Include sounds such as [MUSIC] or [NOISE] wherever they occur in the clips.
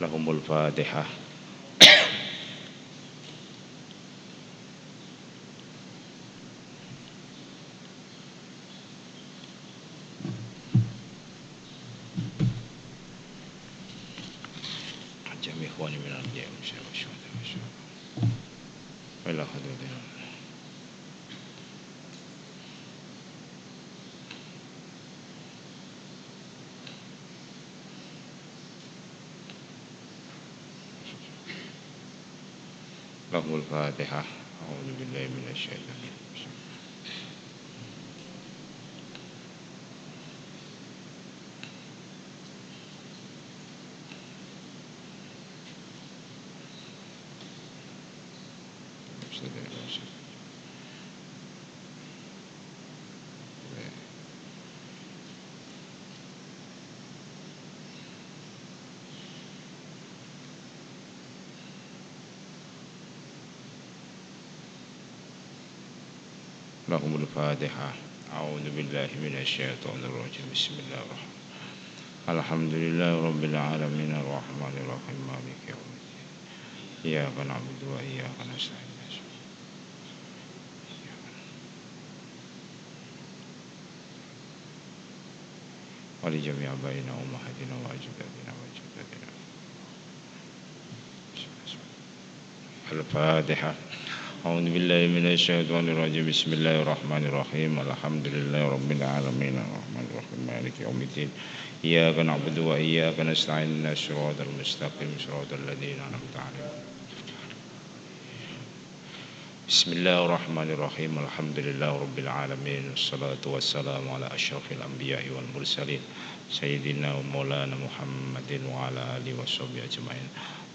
lahumul fatihah الفاتحة. أعوذ بالله من الشيطان الرجيم لهم الفاتحة. أعوذ بالله من الشيطان الرجيم. بسم الله الرحمن الحمد لله رب العالمين. الرحمن الرحيم. مالك يوم الدين. إياك نعبد وإياك نستعين. ولجميع بين أمهاتنا وأجدادنا وأجدادنا. الفاتحة. أعوذ بالله من الشيطان الرجيم. بسم الله الرحمن الرحيم. الحمد لله رب العالمين. الرحمن الرحيم. مالك يوم الدين. إياك نعبد وإياك نستعين. الصراط المستقيم. صراط الذين أنعمت عليهم. بسم الله الرحمن الرحيم. الحمد لله رب العالمين. والصلاة والسلام على أشرف الأنبياء والمرسلين. سيدنا ومولانا محمد وعلى آله وصحبه أجمعين.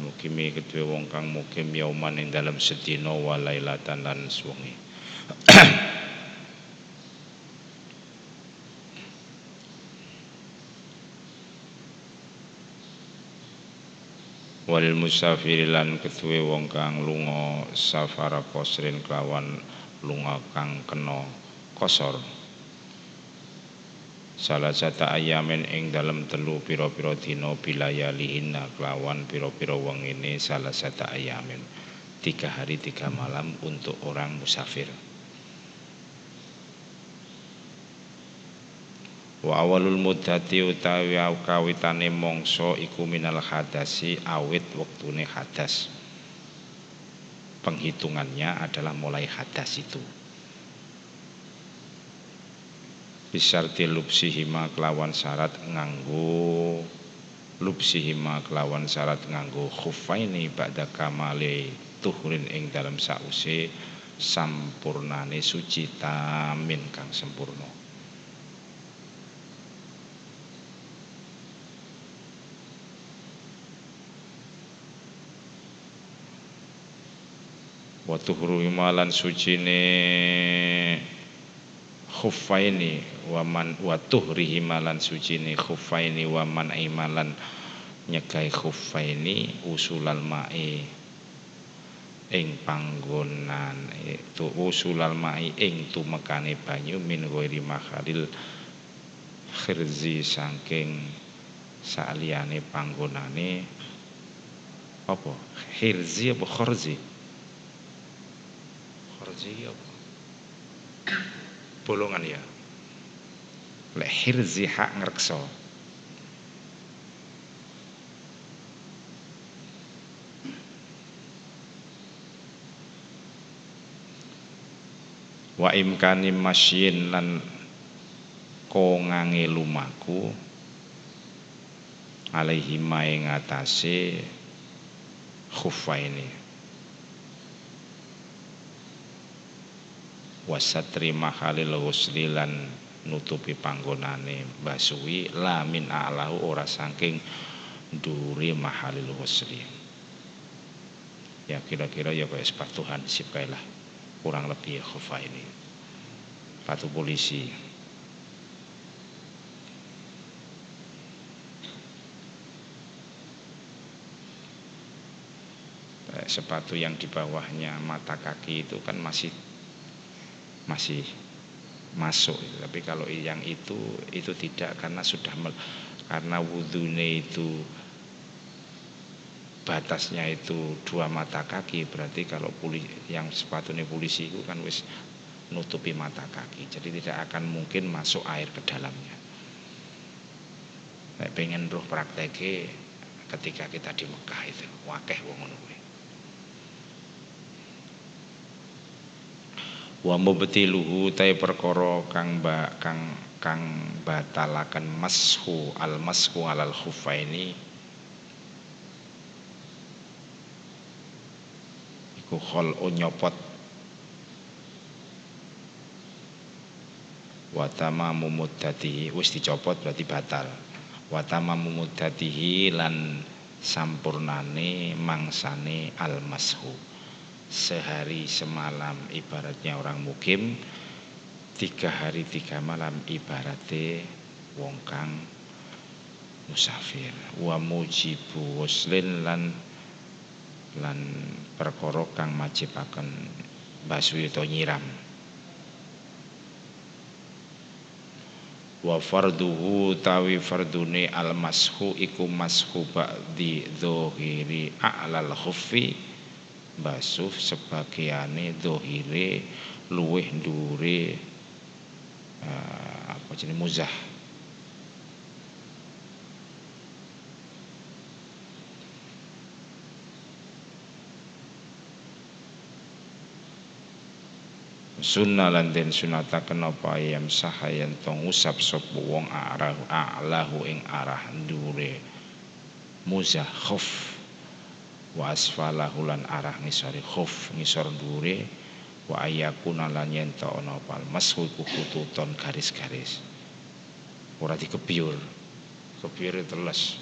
mukimi kedua wong kang mukim yauman ing dalam sedina walailatan lan suwengi. Walil musafir lan wong kang lunga safara kosrin kelawan lunga kang kena kosor salah satu ayamin ing dalam telu piro-piro dino bilayalihinna kelawan piro-piro wong ini salah satu ayamin tiga hari tiga malam untuk orang musafir Wa awalul muddati utawi kawitane mongso iku minal hadasi awit wektune hadas. Penghitungannya adalah mulai hadas itu. Bisarti lubsihima kelawan syarat nganggo lubsihima kelawan syarat nganggo khufaini ba'da kamale tuhrin ing dalam sause sampurnane suci tamin kang sempurna. wa tuhru malan sucine khuffaini wa man wa tuhrihi malan sucine khuffaini wa man imalan nyegai khuffaini usulal mae ing panggonan itu usulal mai ing tumekane banyu min ghairi makhalil khirzi saking saliyane panggonane apa khirzi apa khorzi Hirzi apa? Bolongan ya. Lek hirzi hak ngrekso. Wa imkani masyin lan kongange lumaku alaihi mae ngatasé khufaini wasatri mahalil ghusli lan nutupi panggonane basuwi lamin alahu ora saking duri mahalil wasli ya kira-kira ya kayak sepatu hansip kayak lah kurang lebih ya khufa ini. Sepatu polisi. Sepatu yang di bawahnya mata kaki itu kan masih masih masuk. Tapi kalau yang itu itu tidak karena sudah karena wudhunya itu batasnya itu dua mata kaki berarti kalau puli, yang sepatunya polisi itu kan wis nutupi mata kaki. Jadi tidak akan mungkin masuk air ke dalamnya. Pengen roh prakteknya ketika kita di Mekah itu wakeh wong ngono wa mubtiluhu tay perkara kang ba kang kang batalaken mashu al mashu alal khufaini. Iku khol nyopot. Wa tamamu muddatihi wis dicopot berarti batal. Wa tamamu muddatihi lan sampurnane mangsane al mashu sehari semalam ibaratnya orang mukim tiga hari tiga malam ibaratnya wong kang musafir. Wa mujibu waslin lan lan perkara kang majibaken basu utawa nyiram. Wa farduhu tawi fardune al mashu iku mashu ba'di dzahiri a'lal khuffi basuh sebagiane dohire luweh ndure uh, apa jenis muzah. Sunnah lan den sunataken apa ayam sahayan tong usap sapa wong arahu a'lahu ing arah ndure. Muzah khuf wa asfalahu lan arah ngisori khuf ngisor dhuwure. Wa ayakuna lan yen ta ana pal mashu kututon garis-garis. Ora dikebyur. Kebyur teles.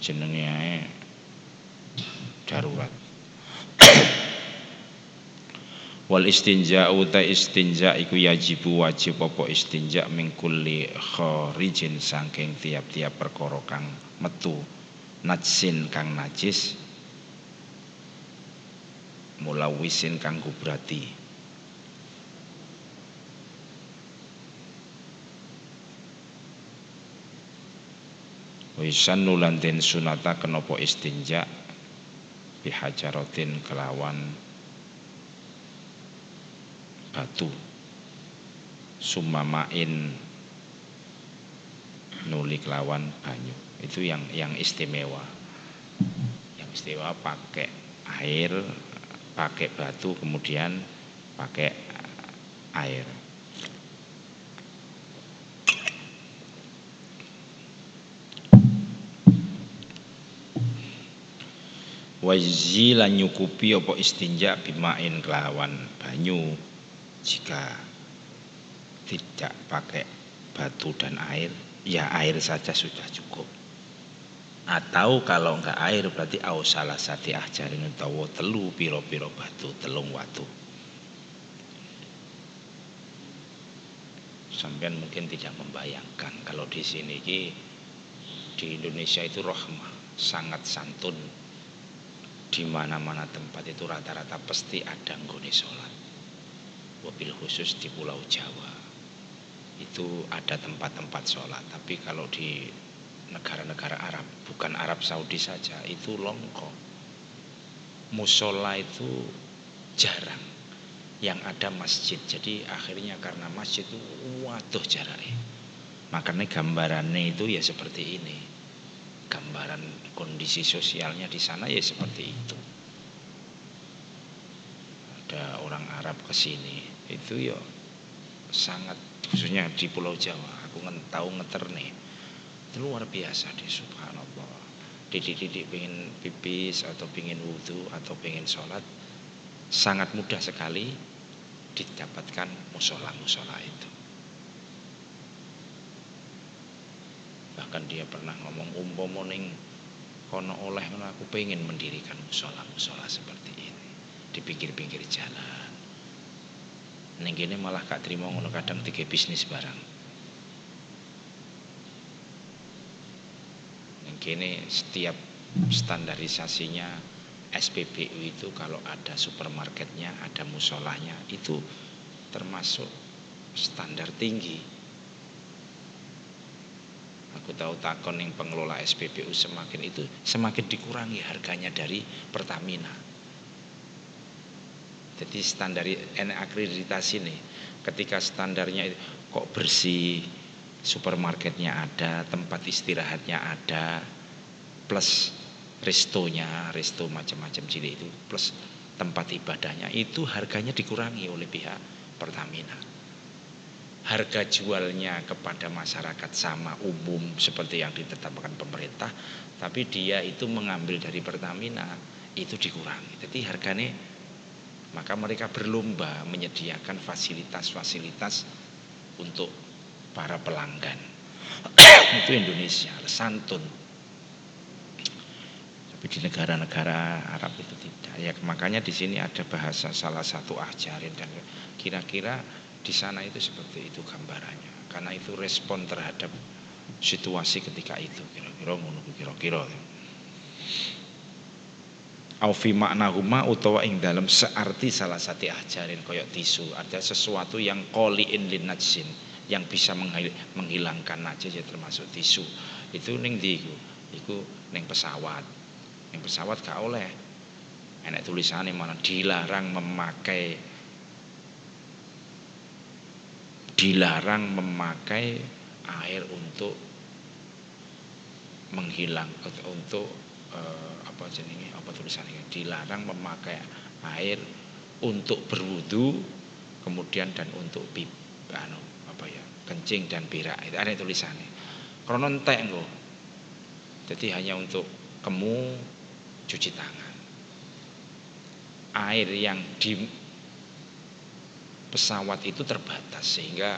Jenenge darurat. [COUGHS] Wal istinja uta istinja iku yajibu wajib apa istinja min kulli kharijin saking tiap-tiap perkara kang metu. Najsin kang najis mulawisin kang gubrati Wisan nulan den sunata kenapa istinja bihajarotin kelawan batu. Sumamain nulik lawan banyu itu yang yang istimewa. Yang istimewa pakai air pakai batu kemudian pakai air. Wajizi lan nyukupi apa istinja bimain kelawan banyu jika tidak pakai batu dan air. Ya air saja sudah cukup atau kalau enggak air berarti au salah sati ahjarin utawa telu piro-piro batu telung watu. Sampean mungkin tidak membayangkan kalau di sini di Indonesia itu rahmah sangat santun. Di mana-mana tempat itu rata-rata pasti ada nggone sholat. Wabil khusus di Pulau Jawa. Itu ada tempat-tempat sholat. Tapi kalau di negara-negara Arab bukan Arab Saudi saja itu longko musola itu jarang yang ada masjid. Jadi akhirnya karena masjid itu waduh jaraknya makanya gambarannya itu ya seperti ini. Gambaran kondisi sosialnya di sana ya seperti itu. Ada orang Arab ke sini itu ya sangat khususnya di Pulau Jawa. Aku tahu nih luar biasa deh subhanallah didik-didik pengen pipis atau pengen wudhu atau pengen sholat sangat mudah sekali didapatkan musola-musola itu. Bahkan dia pernah ngomong umpomo ning kono oleh aku pengen mendirikan musola-musola seperti ini di pinggir-pinggir jalan. Ning kene malah gak terima ngono kadang tiga bisnis barang. Kene setiap standarisasinya SPBU itu kalau ada supermarketnya, ada musolahnya itu termasuk standar tinggi. Aku tahu takon yang pengelola SPBU semakin itu semakin dikurangi harganya dari Pertamina. Jadi standar akreditasi nih, ketika standarnya kok bersih, supermarketnya ada, tempat istirahatnya ada, plus restonya, resto macam-macam cilik itu plus tempat ibadahnya itu harganya dikurangi oleh pihak Pertamina. Harga jualnya kepada masyarakat sama umum seperti yang ditetapkan pemerintah, tapi dia itu mengambil dari Pertamina itu dikurangi. Jadi harganya maka mereka berlomba menyediakan fasilitas-fasilitas untuk para pelanggan. [COUGHS] itu Indonesia, santun di negara-negara Arab itu tidak. Ya makanya di sini ada bahasa salah satu ajarin dan kira-kira di sana itu seperti itu gambarannya. Karena itu respon terhadap situasi ketika itu kira-kira ngono kira-kira. Aufi makna huma utawa ing dalam searti salah satu ajarin koyok tisu ada sesuatu yang koliin lin najsin yang bisa menghilangkan najis ya termasuk tisu itu ning di iku ning pesawat yang pesawat gak oleh. Enak tulisannya mana dilarang memakai dilarang memakai air untuk menghilang untuk uh, apa jenenge apa tulisannya? Dilarang memakai air untuk berwudu kemudian dan untuk pip anu apa ya kencing dan berak. Itu ada tulisannya krono entek jadi hanya untuk kemu cuci tangan. Air yang di pesawat itu terbatas sehingga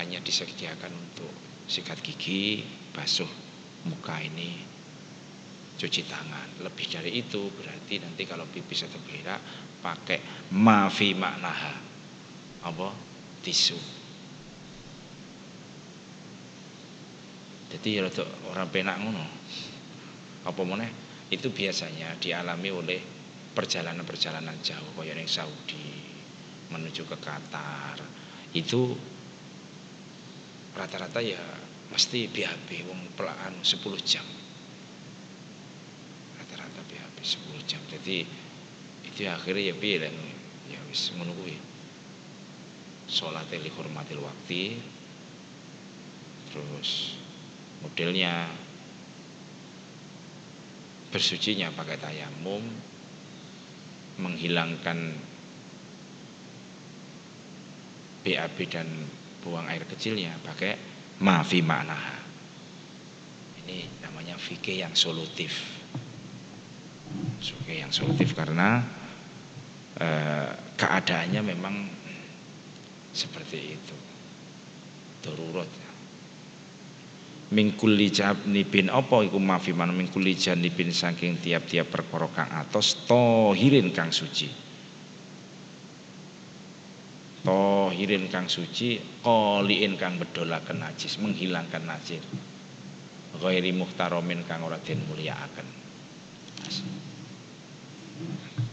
hanya disediakan untuk sikat gigi, basuh muka ini, cuci tangan. Lebih dari itu berarti nanti kalau pipis atau berak pakai mafi maknaha. Apa? Tisu. Jadi ya orang penak ngono. Apa mana? Itu biasanya dialami oleh perjalanan-perjalanan jauh kayak yang Saudi menuju ke Qatar. Itu rata-rata ya mesti BAB wong pelaan 10 jam. Rata-rata BAB 10 jam. Jadi itu akhirnya ya piye ya wis ngono kuwi. Salat li hormatil waktu terus modelnya bersucinya pakai tayamum menghilangkan BAB dan buang air kecilnya pakai mafi makna ini namanya fikih yang solutif. Fikih yang solutif karena eh, keadaannya memang seperti itu. Darurat mingkuli nibin apa? Iku mafi man mingkuli nibin saking tiap-tiap perkara kang atos tohirin kang suci. Tohirin kang suci qoliin kang bedolaken najis menghilangkan najis. Ghairi muhtaromin kang ora den mulyakaken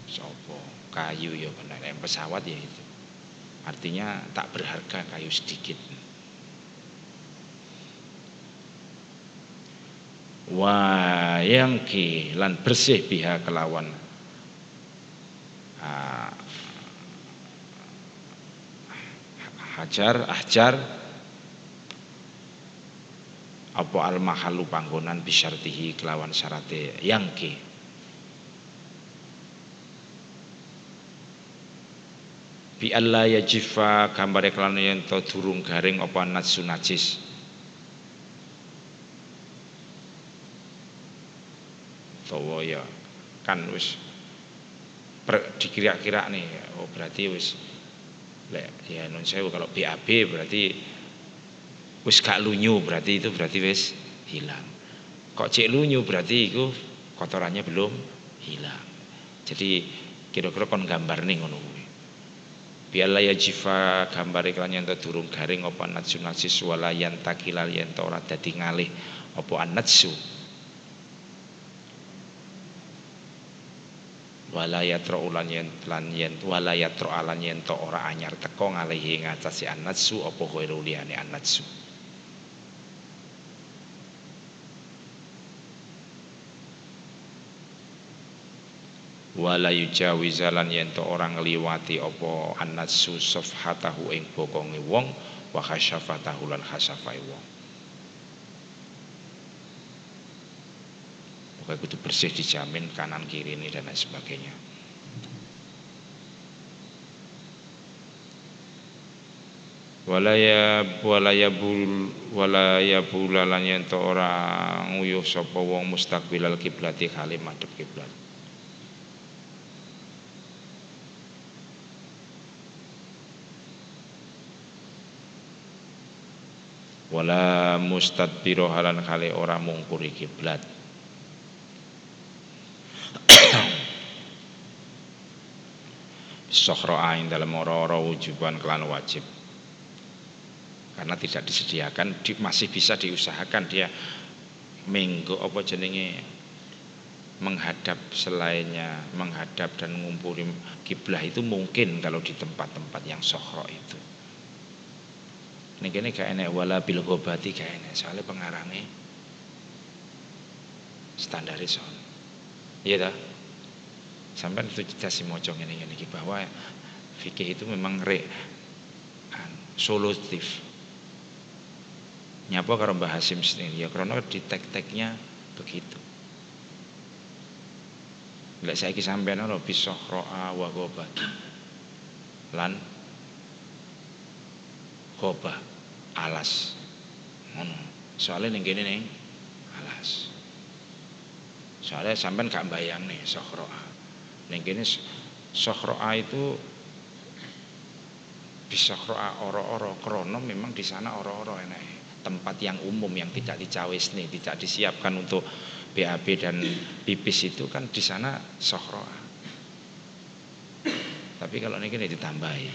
sopo? Kayu ya benar pesawat ya itu. Artinya tak berharga kayu sedikit wa ki lan bersih biha kelawan. Ah, hajar ahjar apa al mahalu panggonan bisyartihi kelawan syarate ki? Bi alla yajifa gambare kelana yen durung garing apa natsu najis utawa ya kan wis dikira-kira nih oh berarti wis ya non sewu kalau BAB berarti wis gak lunyu berarti itu berarti wis hilang. Kok cek lunyu berarti itu kotorannya belum hilang. Jadi kira-kira kon gambar nih ngono. Biala ya jifa gambar iklan yang durung garing apa natsu natsis wala yang takilal yang ora dadi ngalih apa anatsu wala ulan yen lan yen wala alan yen to ora anyar teko ngalihi ngatasi anatsu apa ghairu liyane anatsu wala yujawizalan yen to orang ngliwati apa anatsu safhatahu ing bokonge wong wa khasyafatahu lan khasafai wong pokoknya kudu bersih dijamin kanan kiri ini dan lain sebagainya. Walaya walaya bul walaya bulalan yen to ora nguyuh sapa wong mustaqbilal kiblati kali madhep kiblat. Wala mustadbiro halan kali ora mungkuri kiblat ain dalam ora-ora wujuban kelan wajib karena tidak disediakan di, masih bisa diusahakan dia minggu apa jenenge menghadap selainnya menghadap dan ngumpuli kiblah itu mungkin kalau di tempat-tempat yang sohro itu ini kene gak enek wala bil gobati gak enek soalnya pengarangnya standar son. Iya dah. Sampai itu kita si mocong ini ini bahwa fikih itu memang re solutif. Nyapa karo Mbah Hasim sendiri ya karena di tek-teknya begitu. Lek saiki sampean ora bisa ro'a wa. Lan Koba alas. Ngono. Soalnya ning kene ning alas. Soalnya sampean gak bayang nih sohroa. Ning kene sohroa itu bisa roa oro-oro krono memang di sana oro-oro enak tempat yang umum yang tidak dicawis nih tidak disiapkan untuk BAB dan pipis itu kan di sana sohroa tapi kalau ini ditambahi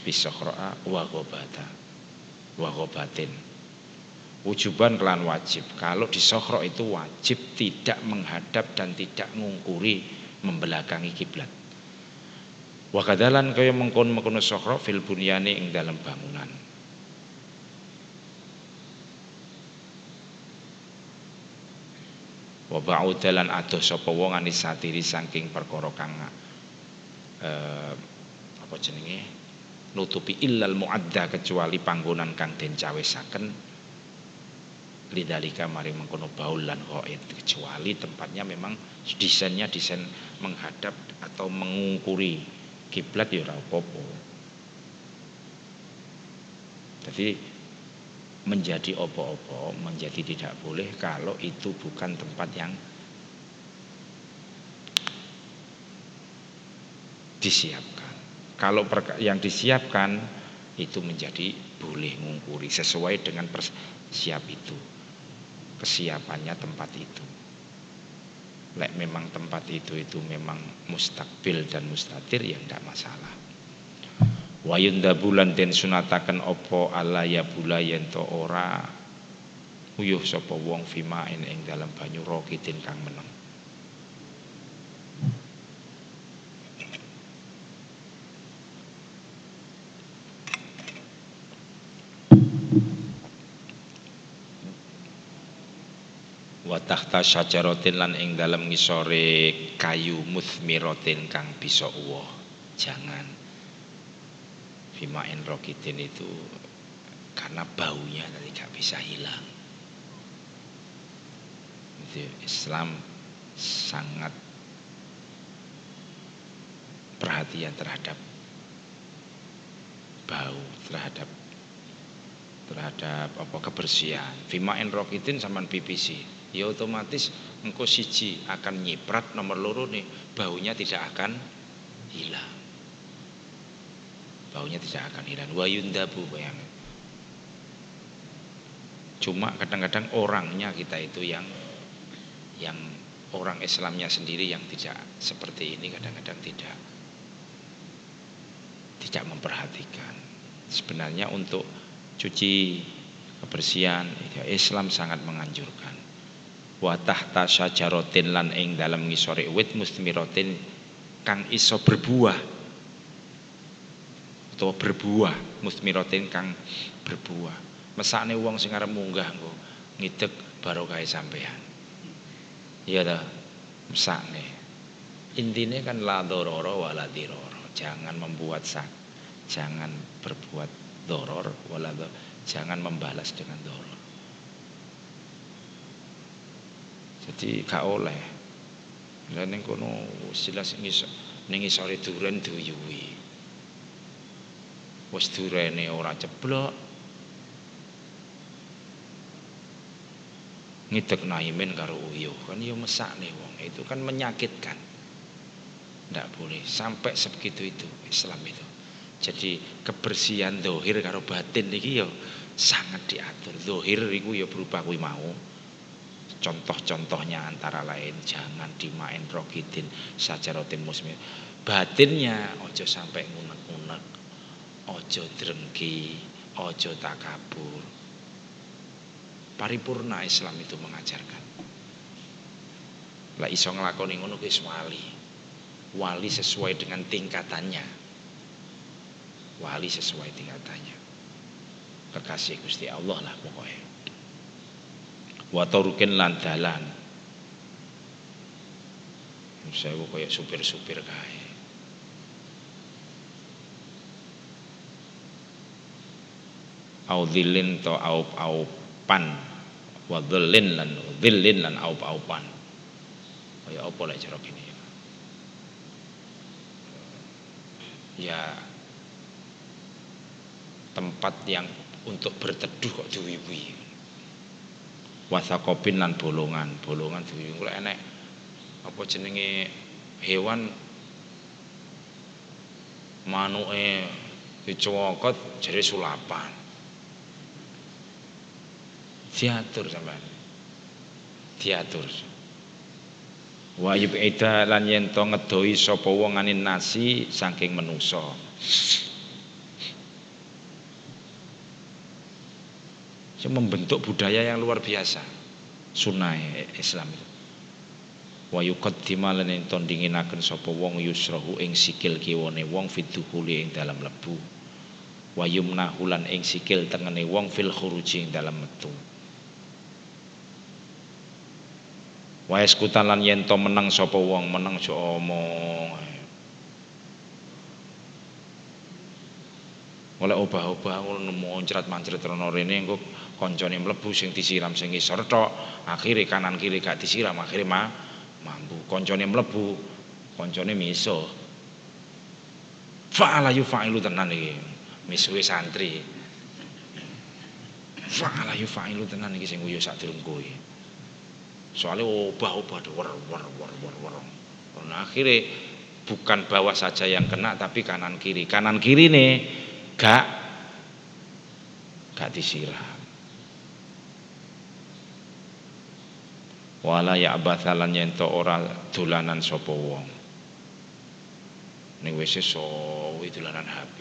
bisohroa wa gobata wa gobatin wujuban kelan wajib. Kalau di sohro itu wajib tidak menghadap dan tidak ngungkuri membelakangi kiblat. Wakadalan kaya mengkon mengkono sohro fil bunyani ing dalam bangunan. Wa ba'udalan adoh sapa wong anisatiri saking perkara kang eh, apa jenenge? Nutupi illal muadda kecuali panggonan kang den cawisaken lidalika mari mengkono baul lan kecuali tempatnya memang desainnya desain menghadap atau mengungkuri kiblat ya. Jadi menjadi opo-opo menjadi tidak boleh kalau itu bukan tempat yang disiapkan. Kalau yang disiapkan itu menjadi boleh ngungkuri sesuai dengan persiap itu. Kesiapannya tempat itu. Lek memang tempat itu itu memang mustakbil dan mustatir ya tidak masalah. Wayunda bulan den sunatakan opo alaya bula to ora uyuh sapa wong fima ing dalam banyu rokitin kang meneng. wa tahta syajaratin lan ing dalam ngisore kayu muthmiratin kang bisa uwoh jangan. Fimain rokitin itu karena baunya nanti gak bisa hilang. Itu Islam sangat perhatian terhadap bau terhadap terhadap apa kebersihan. Fimain rokitin sama PPC ya otomatis engkau siji akan nyiprat nomor loro nih baunya tidak akan hilang. Baunya tidak akan hilang. Wa yundabu bayangin. Cuma kadang-kadang orangnya kita itu yang yang orang Islamnya sendiri yang tidak seperti ini kadang-kadang tidak tidak memperhatikan. Sebenarnya untuk cuci kebersihan ya Islam sangat menganjurkan wa tahta syajaratin lan ing dalam ngisore wit musmiratin kang iso berbuah. Atau berbuah musmiratin kang berbuah. Mesakne wong sing arep munggah engko ngidek barokah sampean iya ta mesakne. Intinya kan la dororo wala diroro. Jangan membuat sak jangan berbuat doror wala jangan membalas dengan doror jadi gak oleh. Lha ning kono silas ngisor ning isore duren duyuwi wis durene ora ceblok. Ngidek naimin karo uyuh. Kan ya nih wong. Itu kan menyakitkan. Tidak boleh sampai sebegitu itu Islam itu. Jadi kebersihan dohir karo batin iki yo sangat diatur. Dohir itu ya berupa kuwi mau. Contoh-contohnya antara lain jangan dimain rokidin rotin musmi. Batinnya ojo sampai ngunek-ngunek, ojo drengki, ojo takabur. Paripurna Islam itu mengajarkan. Lah iso nglakoni ngono wali. Wali sesuai dengan tingkatannya wali sesuai tingkatannya kekasih Gusti Allah lah pokoknya wa turukin lan dalan. Saya kayak supir-supir kae. Au dhillin to aup aupan wa dhillin lan dhillin lan aup aupan kaya apa lek cara gini ya? Tempat yang untuk berteduh kok diwiwi wasakopin lan bolongan. Bolongan diwiwi kalau enek. Apa jenenge hewan? Manuke dicokot jadi sulapan. Diatur sampean. Diatur. Wa yub'ida lan yen to ngedoi sapa wong nasi saking menusa membentuk budaya yang luar biasa. Sunnah Islam itu. Wa yuqaddima lan ento dinginaken sapa wong yusrahu ing sikil kiwane wong fiduhuli ing dalam lebu wa yumnahu lan ing sikil tengene wong fil khuruji ing dalam metu. Wa eskutan lan yen menang sapa wong menang jo omong oleh obah-obah ngono moncrat-mancret rono rene engko koncone mlebu sing disiram sing ngisor tok akhire kanan kiri gak disiram akhire mah mampu koncone mlebu koncone miso. Fa'ala yufa'ilu tenan iki. Misuwe santri. Fa'ala yufa'ilu tenan iki sing guyu sak durung kowe. Soalnya obah-obah wer wer wer wer wer. Nah, akhirnya bukan bawah saja yang kena tapi kanan kiri kanan kiri nih gak. Gak disiram wala ya abathalan nyento ora dolanan sapa wong. Ning wis iso dolanan HP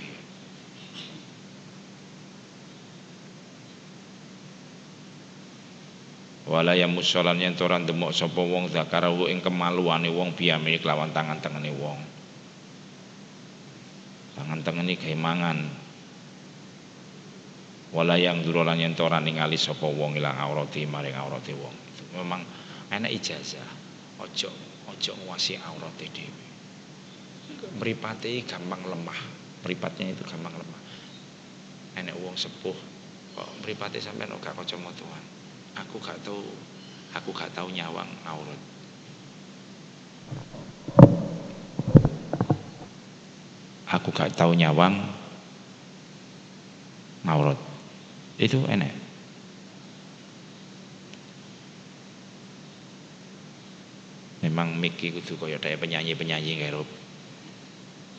wala ya musolan yen ora ndemok sapa wong zakarahu ing kemaluane wong biyame kelawan tangan tengene wong. Tangan tengene gawe mangan wala yang durolan yen ora ningali sapa wong ilang aurati maring aurate wong. Memang enak ijazah. Ojo ojo nguasi aurate dhewe mripate gampang lemah. Mripatnya itu gampang lemah. Enek wong sepuh. Kok mripate sampean ora kacamataan aku gak tahu aku gak tahu nyawang aurat. Aku gak tahu nyawang aurat itu enak. Memang Miki kudu kaya daya penyanyi-penyanyi karo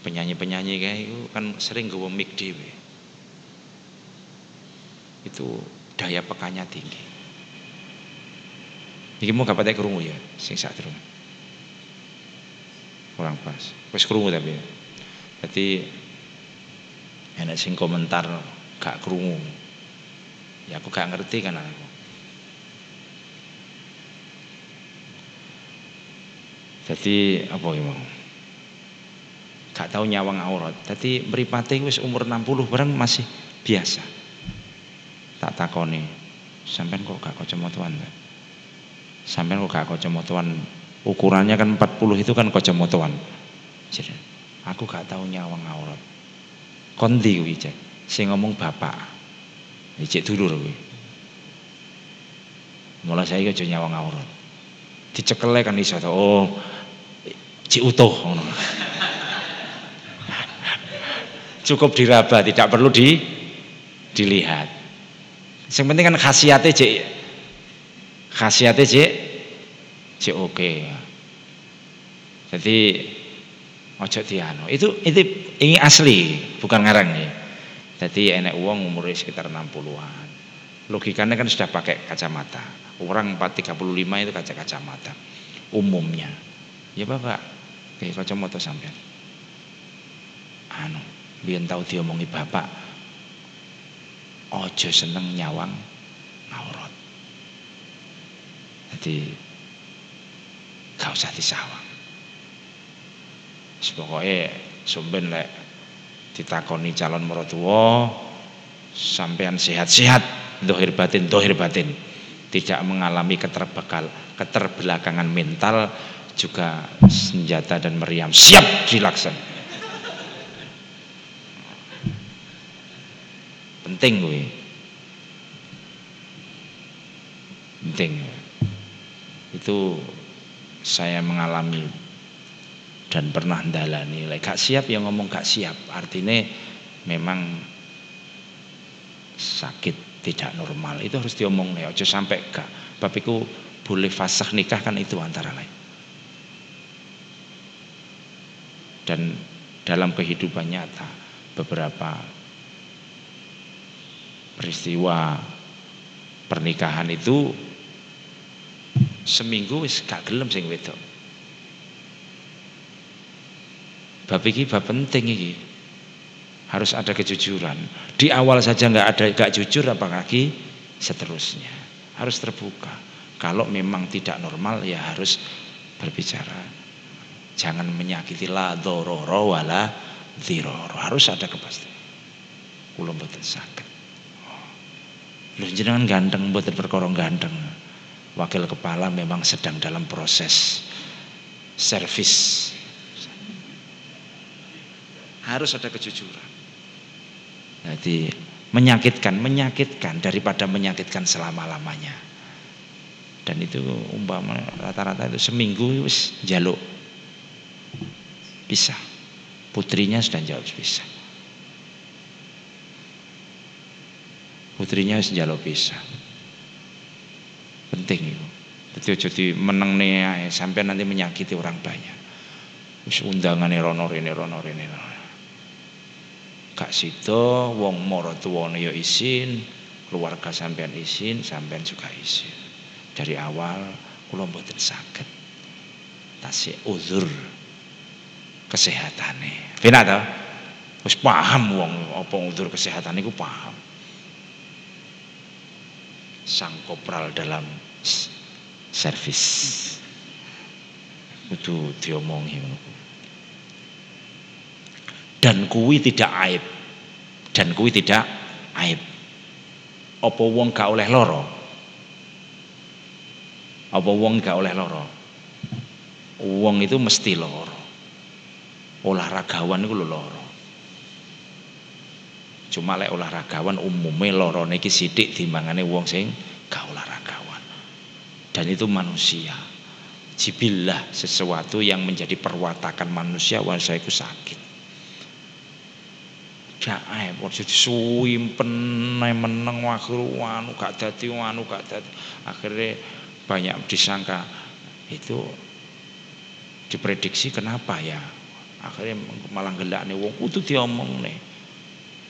penyanyi-penyanyi kayak itu kan sering gue mic dewe itu daya pekannya tinggi. Ini mau gak patek kerungu ya sing sak terus kurang pas. Wis kerungu tapi. Jadi enak sing komentar gak kerungu ya aku gak ngerti kan aku jadi apa ya mau gak tahu nyawang aurat. Jadi mripate wis umur 60 bareng masih biasa. Tak takoni, sampean kok gak kacamataan ta? Sampean kok gak kacamataan? Ukurannya kan 40 itu kan kacamataan. Jadi aku gak tahu nyawang aurat. Kondi kuwi. Sing ngomong bapak. Iki dulur kuwi. Mulai saya aja nyawang aurat. Dicekele kan iso Oh, cik utuh ngono cukup diraba, tidak perlu di dilihat. Yang penting kan khasiatnya cek khasiatnya cek cek oke. Jadi ojo tiano. Itu itu ini asli, bukan ngarang nih. Jadi enek uang umurnya sekitar 60-an. Logikanya kan sudah pakai kacamata. Orang 435 itu kaca kacamata umumnya. Ya Bapak, kayak kacamata sampai. Anu, biyen tau diomongi bapak ojo seneng nyawang aurat jadi gak usah disawang pokoknya sumben lek ditakoni calon mertua sampean sehat-sehat dohir batin dohir batin. Tidak mengalami keterbekal keterbelakangan mental juga senjata dan meriam. Siap dilaksanakan. Penting gue penting. Itu saya mengalami dan pernah dalani lek gak siap yang ngomong gak siap. Artinya memang sakit tidak normal. Itu harus diomong nih ojo sampai gak. Bapiku boleh fasah nikah kan itu antara lain. Dan dalam kehidupan nyata beberapa peristiwa pernikahan itu seminggu wis gak gelem sing wedok. Bab iki bab penting iki. Harus ada kejujuran. Di awal saja nggak ada gak jujur apalagi seterusnya. Harus terbuka. Kalau memang tidak normal ya harus berbicara. Jangan menyakiti la dororo wala diroro. Harus ada kepastian. Kulo mboten saged. Lho jenengan ganteng mboten perkara ganteng. Wakil kepala memang sedang dalam proses servis. Harus ada kejujuran. Jadi menyakitkan, menyakitkan daripada menyakitkan selama-lamanya. Dan itu umpama rata-rata itu seminggu wis jaluk bisa. Putrinya sudah jawab bisa. putrinya wis njaluk pisah penting itu jadi jadi meneng nih sampai nanti menyakiti orang banyak wis undangan rono rene rono rene kak sito wong moro tuwane ya isin keluarga sampean isin sampean juga isin. Dari awal kula mboten saged tasih uzur kesehatane benar ta? Wis paham wong apa uzur kesehatan iku paham. Sang kopral dalam servis. Itu diomongi dan kuwi tidak aib dan kuwi tidak aib apa wong gak oleh loro apa wong gak oleh loro wong itu mesti loro olahragawan itu loro Cuma lek olahragawan umumnya lorone iki sithik timbangane wong sing gak olahragawan. Dan itu manusia. Jibillah sesuatu yang menjadi perwatakan manusia saya itu sakit. Gak ae ojo disuwimpen meneng wakru anu gak dadi anu gak dadi. Akhirnya banyak disangka. Itu diprediksi kenapa ya? Akhirnya malah gelakne wong kudu diomongne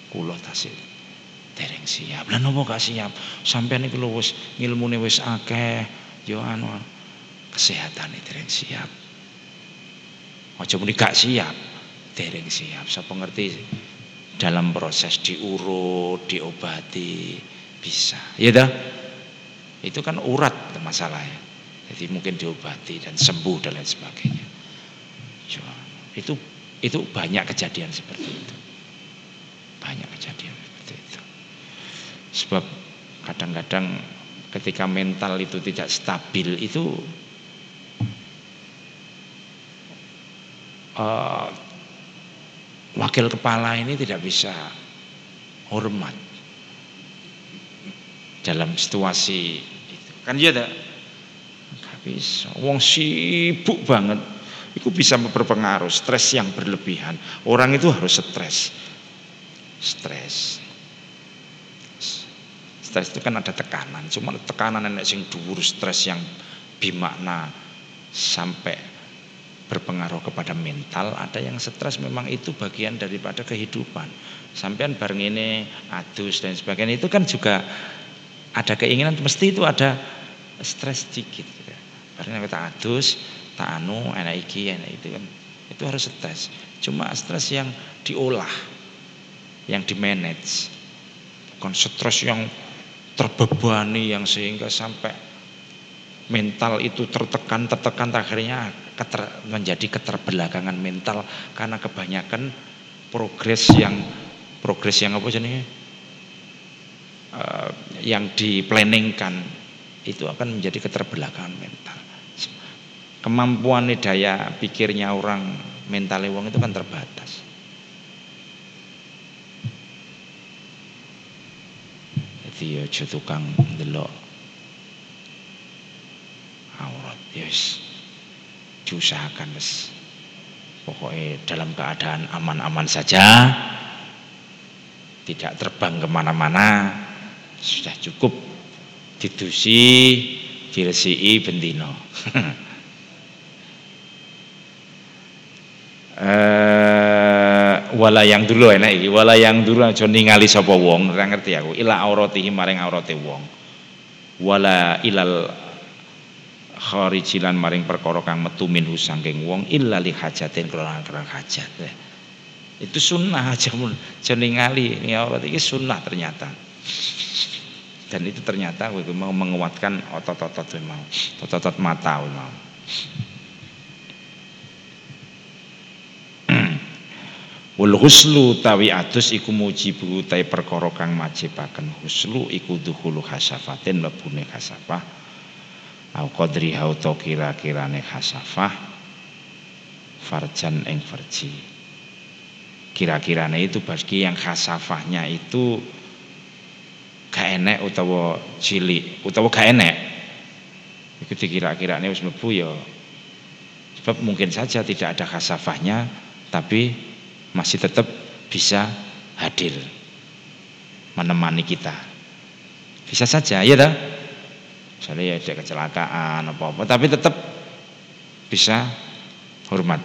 kula tasih dereng siap. Lah nopo gak siap? Sampean iku lho wis ngilmune wis akeh. Yo anu kesehatan dereng siap. Aja muni gak siap dereng siap. Sapa ngerti dalam proses diurut diobati bisa. Ya dah. Itu kan urat masalahnya jadi mungkin diobati dan sembuh dan lain sebagainya. Itu itu banyak kejadian seperti itu. Banyak kejadian seperti itu. Sebab kadang-kadang ketika mental itu tidak stabil itu uh, wakil kepala ini tidak bisa hormat dalam situasi itu. Kan ya ada nggak bisa. Wong sibuk banget. Itu bisa berpengaruh stres yang berlebihan. Orang itu harus stres. Stres. Stres itu kan ada tekanan. Cuma tekanan nenek sing dhuwur stres yang bimakna sampai berpengaruh kepada mental ada yang stres memang itu bagian daripada kehidupan. Sampean bareng ini adus dan sebagainya itu kan juga ada keinginan mesti itu ada stres sedikit bareng kita adus tak anu enak iki enak itu kan itu harus stres. Cuma stres yang diolah yang di manage bukan stres yang terbebani yang sehingga sampai mental itu tertekan tertekan akhirnya keter, menjadi keterbelakangan mental. Karena kebanyakan progres yang progres yang apa jenis uh, yang diplanningkan itu akan menjadi keterbelakangan mental. Kemampuan daya pikirnya orang mental wong itu kan terbatas. Jadi ya tukang delok aurat. Yes diusahakan yes. pokoknya dalam keadaan aman-aman saja. Tidak terbang ke mana-mana. Sudah cukup. Didusi diresii [LAUGHS] eh wala yang dulu enak iki. Wala yang dulu aja ningali sapa wong. Ora ngerti aku. Ila auratihi maring aurate wong. Wala ilal kharijilan maring perkara kang metu minhu saking wong illa li hajatin kronan kronan hajat. Itu sunnah aja ini aurat iki sunnah ternyata. Dan itu ternyata gue mau menguatkan otot-otot mau otot-otot mata mau. [CLEARS THROAT] Wal huslu tawi adus iku mujibu tai perkara kang huslu iku dukhulu hasafatin lebune hasafah au qadri hau to kira-kirane hasafah farjan ing farji. Kira-kirane itu bagi yang hasafahnya itu gak enek utawa cilik utawa gak enek. Iku dikira-kirane wis mlebu ya. Sebab mungkin saja tidak ada hasafahnya tapi masih tetap bisa hadir menemani kita. Bisa saja ya dah misalnya ya kecelakaan apa-apa. Tapi tetap bisa hormat.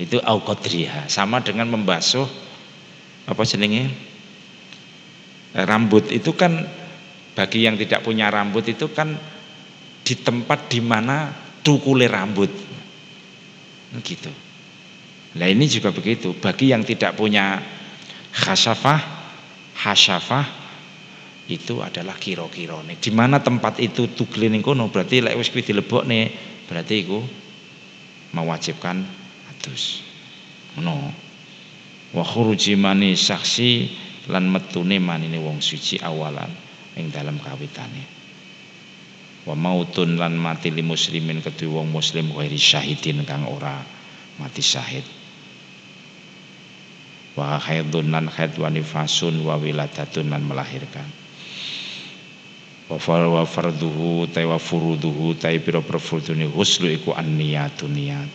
Itu aukodriha sama dengan membasuh apa jenenge? Rambut. Itu kan bagi yang tidak punya rambut itu kan di tempat di mana tukule rambut. Gitu. Nah ini juga begitu. Bagi yang tidak punya khasafah, hasyafah itu adalah kiro-kiro nih. Di mana tempat itu tuglin kono berarti lek wis kuwi nih berarti iku mewajibkan adus. No. Wa khuruji mani saksi lan metune manine wong suci awalan ing dalam kawitane. Wa mautun lan mati li muslimin kedua wong muslim ghairi syahidin kang ora mati syahid wa haidun lan haid wa nifasun wa wiladatun lan melahirkan wa far wa farduhu ta wa furuduhu ta pira perfurdune huslu iku an niyatu niyat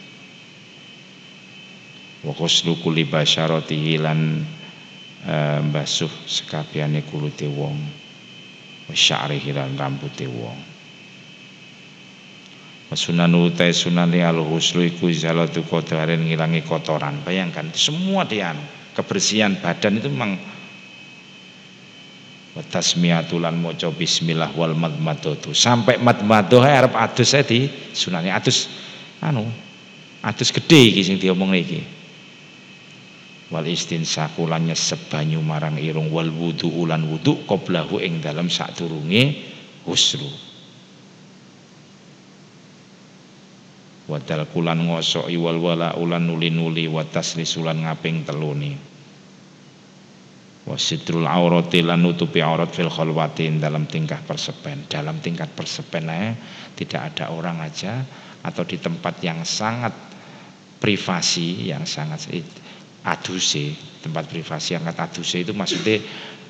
wa huslu kulli basyaratihi lan uh, basuh sekabiane kulute wong wa sya'rihi lan rambute wong Sunan utai sunani al huslu iku izalatu kotoran ngilangi kotoran. Bayangkan semua dia kebersihan badan itu memang tasmiatulan moco bismillah wal madmadatu sampai madmadoh arep adus saya di sunani adus anu adus gede iki sing diomong iki. Wal istinsaku lan sebanyu marang irung. Wal wudu ulan wudu qoblahu ing dalam turunge huslu wadal kulan ngosok iwal wala ulan nuli nuli watas lisulan ngaping teluni wasitrul aurati lan nutupi aurat fil khalwatin dalam tingkah persepen dalam tingkat persepen eh, tidak ada orang aja atau di tempat yang sangat privasi yang sangat aduse tempat privasi yang sangat aduse itu maksudnya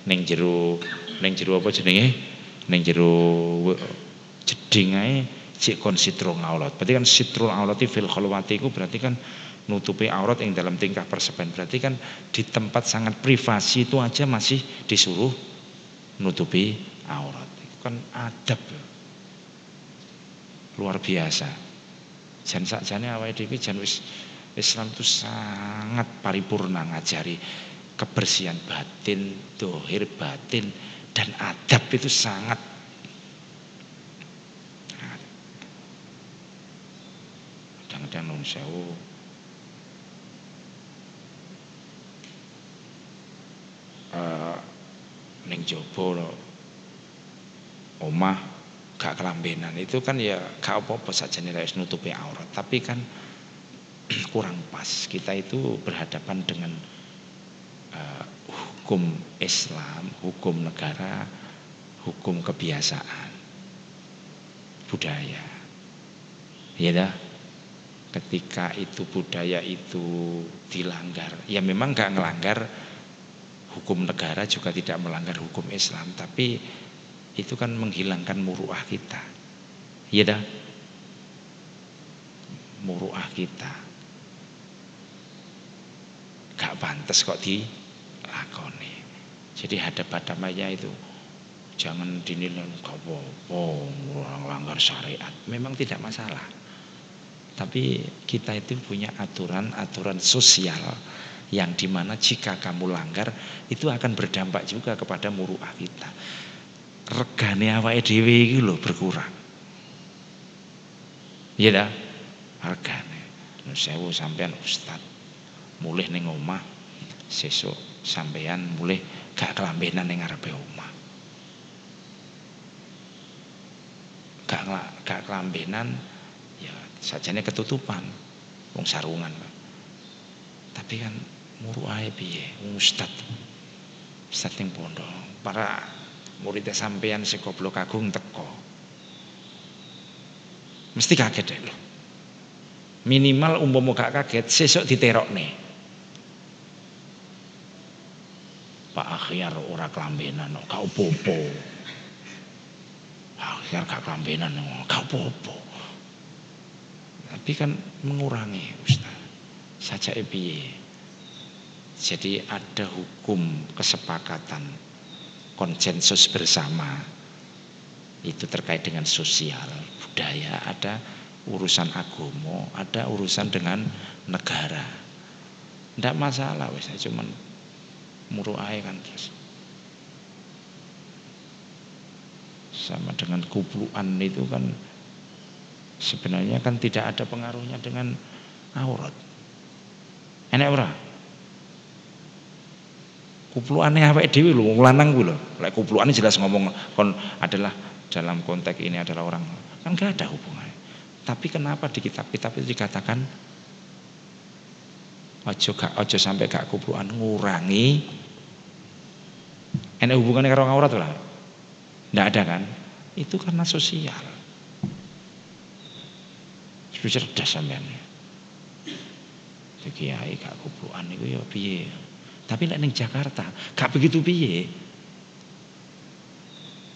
neng jeru neng jeru apa jenenge neng jeru jeding ae cek kon sitrul aurat. Berarti kan sitrul aurat fil khalwati itu berarti kan nutupi aurat yang dalam tingkah persepen. Berarti kan di tempat sangat privasi itu aja masih disuruh nutupi aurat. Itu kan adab. Luar biasa. Jan sakjane awake dhewe jan wis Islam itu sangat paripurna ngajari kebersihan batin, dohir batin dan adab itu sangat kadang-kadang nun sewu uh, jowo omah gak kelambenan. Itu kan ya gak apa-apa saja nih nutupi aurat. Tapi kan [CLEARS THROAT] kurang pas. Kita itu berhadapan dengan uh, hukum Islam hukum negara hukum kebiasaan budaya. Ya dah? Ketika itu budaya itu dilanggar ya memang nggak ngelanggar hukum negara juga tidak melanggar hukum Islam tapi itu kan menghilangkan muruah kita. Ya dah? Muruah kita. Gak pantas kok dilakoni. Jadi hadap hadapnya itu. Jangan dinilai gak apa-apa langgar syariat. Memang tidak masalah. Tapi kita itu punya aturan-aturan sosial yang di mana jika kamu langgar itu akan berdampak juga kepada muruah kita. Regane awake dhewe iki lho berkurang. Iya dah, regane. Sewu sampean ustad mulih ning omah sesuk sampean mulih gak kelambenan ning ngarepe omah. Gak gak kelambenan sajane ketutupan wong sarungan tapi kan muru ae piye ustad. Ustad ning pondok para muridnya sampean sekoblok agung teko. Mesti kaget deh loh. Minimal umpama gak kaget sesuk diterokne. Pak Akhyar ora kelambenan gak opo-opo Pak Akhyar gak kelambenan gak opo-opo tapi kan mengurangi Ustaz saja piye jadi ada hukum kesepakatan konsensus bersama itu terkait dengan sosial budaya ada urusan agomo ada urusan dengan negara tidak masalah wes cuman muruai kan terus sama dengan kupluan itu kan sebenarnya kan tidak ada pengaruhnya dengan aurat. Enak ora? Kupluane awake dhewe lho wong lanang kuwi lho. Lek kupluane jelas ngomong kon adalah dalam konteks ini adalah orang kan enggak ada hubungannya. Tapi kenapa di kitab-kitab itu dikatakan ojo gak ojo sampai gak kupluan ngurangi enak hubungannya karo aurat lah. Enggak ada kan? Itu karena sosial. Wis cerdas sampean. Kiai gak kubrukan niku ya piye. Tapi nek ning Jakarta gak begitu piye.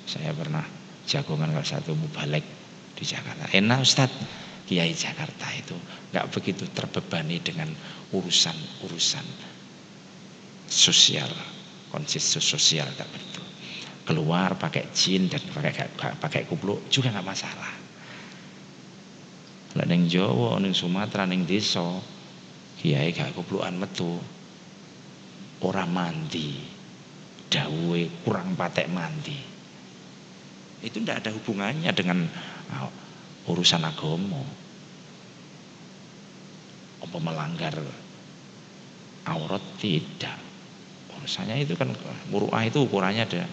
Saya pernah jagongan kalau satu mubalek di Jakarta. Enak Ustad, Kiai Jakarta itu nggak begitu terbebani dengan urusan-urusan sosial, konsensus sosial tak betul. Keluar pakai jin dan pakai pakai kupluk juga nggak masalah. Lah Jawa, ning Sumatera, ning desa kiai gak kuplukan metu. Ora mandi. Dawuhe kurang patek mandi. Itu ndak ada hubungannya dengan uh, urusan agama. Apa melanggar aurat tidak. Urusannya itu kan muruah itu ukurannya ada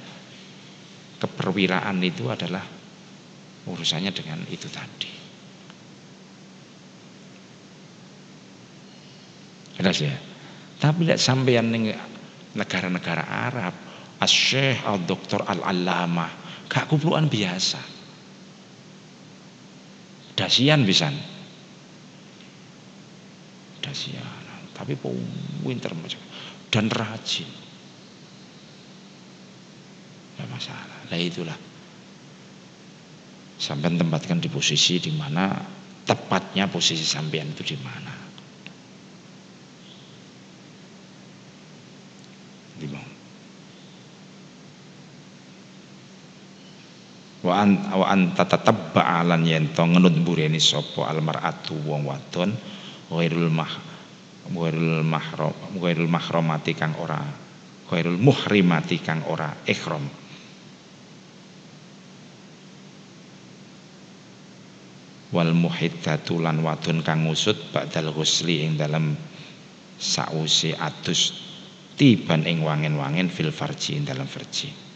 keperwiraan itu adalah urusannya dengan itu tadi. Jelas ya. Tapi lihat sampeyan ning negara-negara Arab, Asy-Syaikh Al-Doktor Al-Allamah, gak kuplukan biasa. Dasian bisa. Dasian, tapi pinter dan rajin. Tidak masalah. Lah itulah. Sampai tempatkan di posisi di mana tepatnya posisi sampean itu di mana. Di mana? Wa an wa an tatatabba alan yento ngenut bureni sapa almaratu wong wadon ghairul mah ghairul mahram ghairul mahramati kang ora ghairul muhrimati kang ora ihram. Wal muhiddatu lan wadon kang ngusut ba'dal ghusli ing dalam sausi atus tiban ing wangen-wangen fil farji ing dalam farji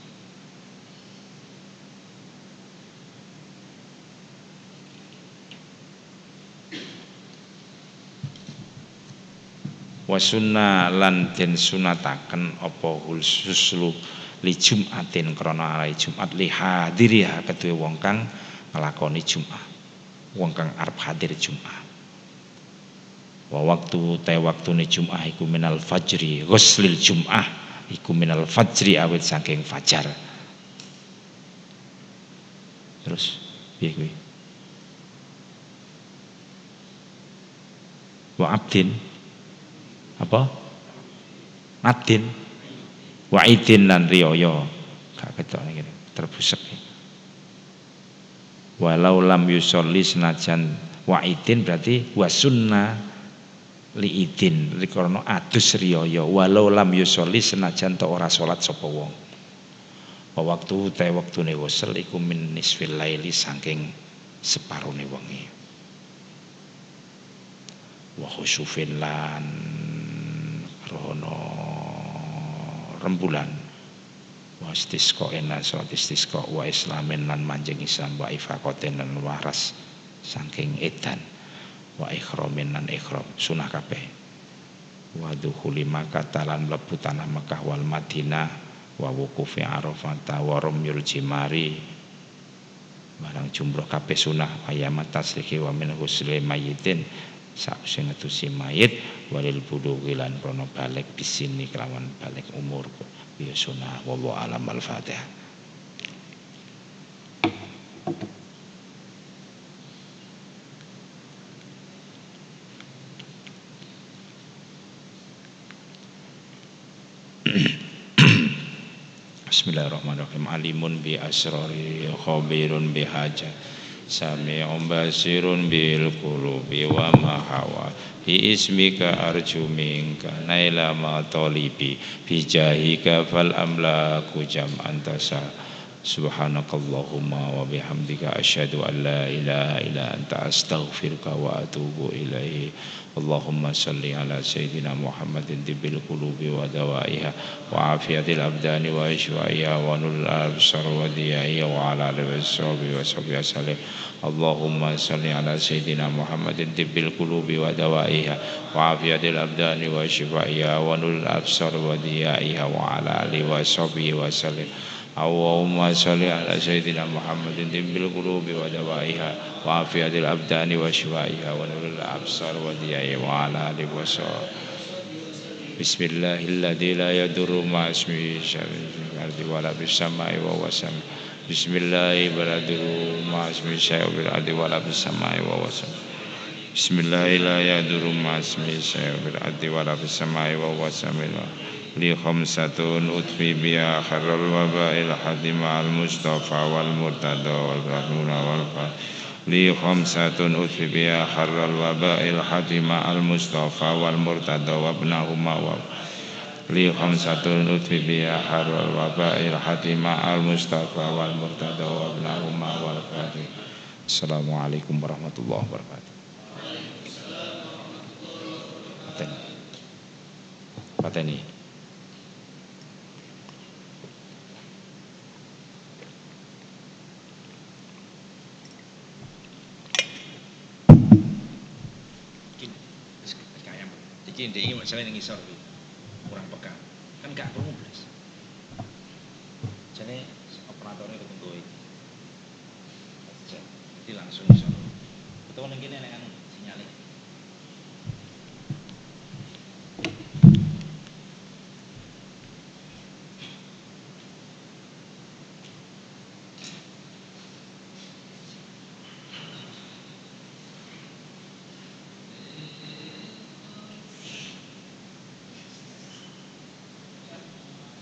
wasunna lan den sunataken apa hulsuslu li jumatin krana alai jumat li hadiriha kedue wong kang nglakoni jumat wong kang arep hadir Jumat. Wa waktu te waktune Jumat iku minal fajri, ghuslil Jumat iku minal fajri awit saking fajar. Terus piye kuwi? Wa abdin apa? Adin wa idin lan riyaya. Gak ketok iki terbusek. Walau lam yusolli senajan wa'idin berarti wasunna liidin krana adus riyaya walau lam yusolli senajan to ora salat sapa wong waktu te wektune wesel iku min nisfil laili saking separone wengi wa khusufin lan rono rembulan. Wa istisqa ena salat istisqa wa islamin lan manjing Islam wa ifaqatin lan waras saking edan. Wa ikhramin lan ikhram sunah kabeh. Wa dukhuli Makkah lan mlebu tanah Mekah wal Madinah wa wuqufi Arafah wa ramyul jimari barang jumroh kabeh sunah ayamat tasrihi wa min husli mayitin sause ngetusi mayit walil budughi lan krono balik bisini kelawan balik umur ya wallahu alam al-fatihah Bismillahirrahmanirrahim. Alimun bi asrari khabirun bi hajat sami'un basirun bil qulubi wa ma bi ismika arju minka naila ma talibi bi jahika fal amlaku jam antasa سبحانك اللهم وبحمدك أشهد أن لا إله إلا أنت أستغفرك وأتوب إليه اللهم صل على سيدنا محمد دب القلوب ودوائها وعافية الأبدان وإشوائها ونور الأبصار وديائها وعلى آله وصحبه وصحبه وسلم اللهم صل على سيدنا محمد دب القلوب ودوائها وعافية الأبدان وإشفائها ونور الأبصار وديائها وعلى آله وصحبه وسلم اللهم صل على سيدنا محمد طب القلوب ودوائها وعافية الأبدان وشفائها ونور الأبصار وديائها وعلى آله وصحبه بسم الله الذي لا يضر مع اسمه شيء في الأرض ولا في السماء وهو السميع بسم الله لا يضر مع اسمه شيء في الأرض ولا في السماء وهو السميع بسم الله لا يضر مع اسمه شيء في الأرض ولا في السماء وهو السميع لخمسة أتفي بها خر الوباء الحد مع المصطفى والمرتدى والرحمن والفاتح لي خمسة أتفي بها خر الوباء الحد مع المصطفى والمرتدى وابنهما وابنهما لي خمسة أتفي بها خر الوباء الحتيمة المصطفى والمرتدى وابنهما والفاتح السلام عليكم ورحمة الله وبركاته Pateni. Pateni. Iki ndek masalah ning ngisor. Kurang peka. Kan gak krungu blas. Jane operatornya ketemu iki. Jadi langsung ngisor. Ketemu ning kene nek anu.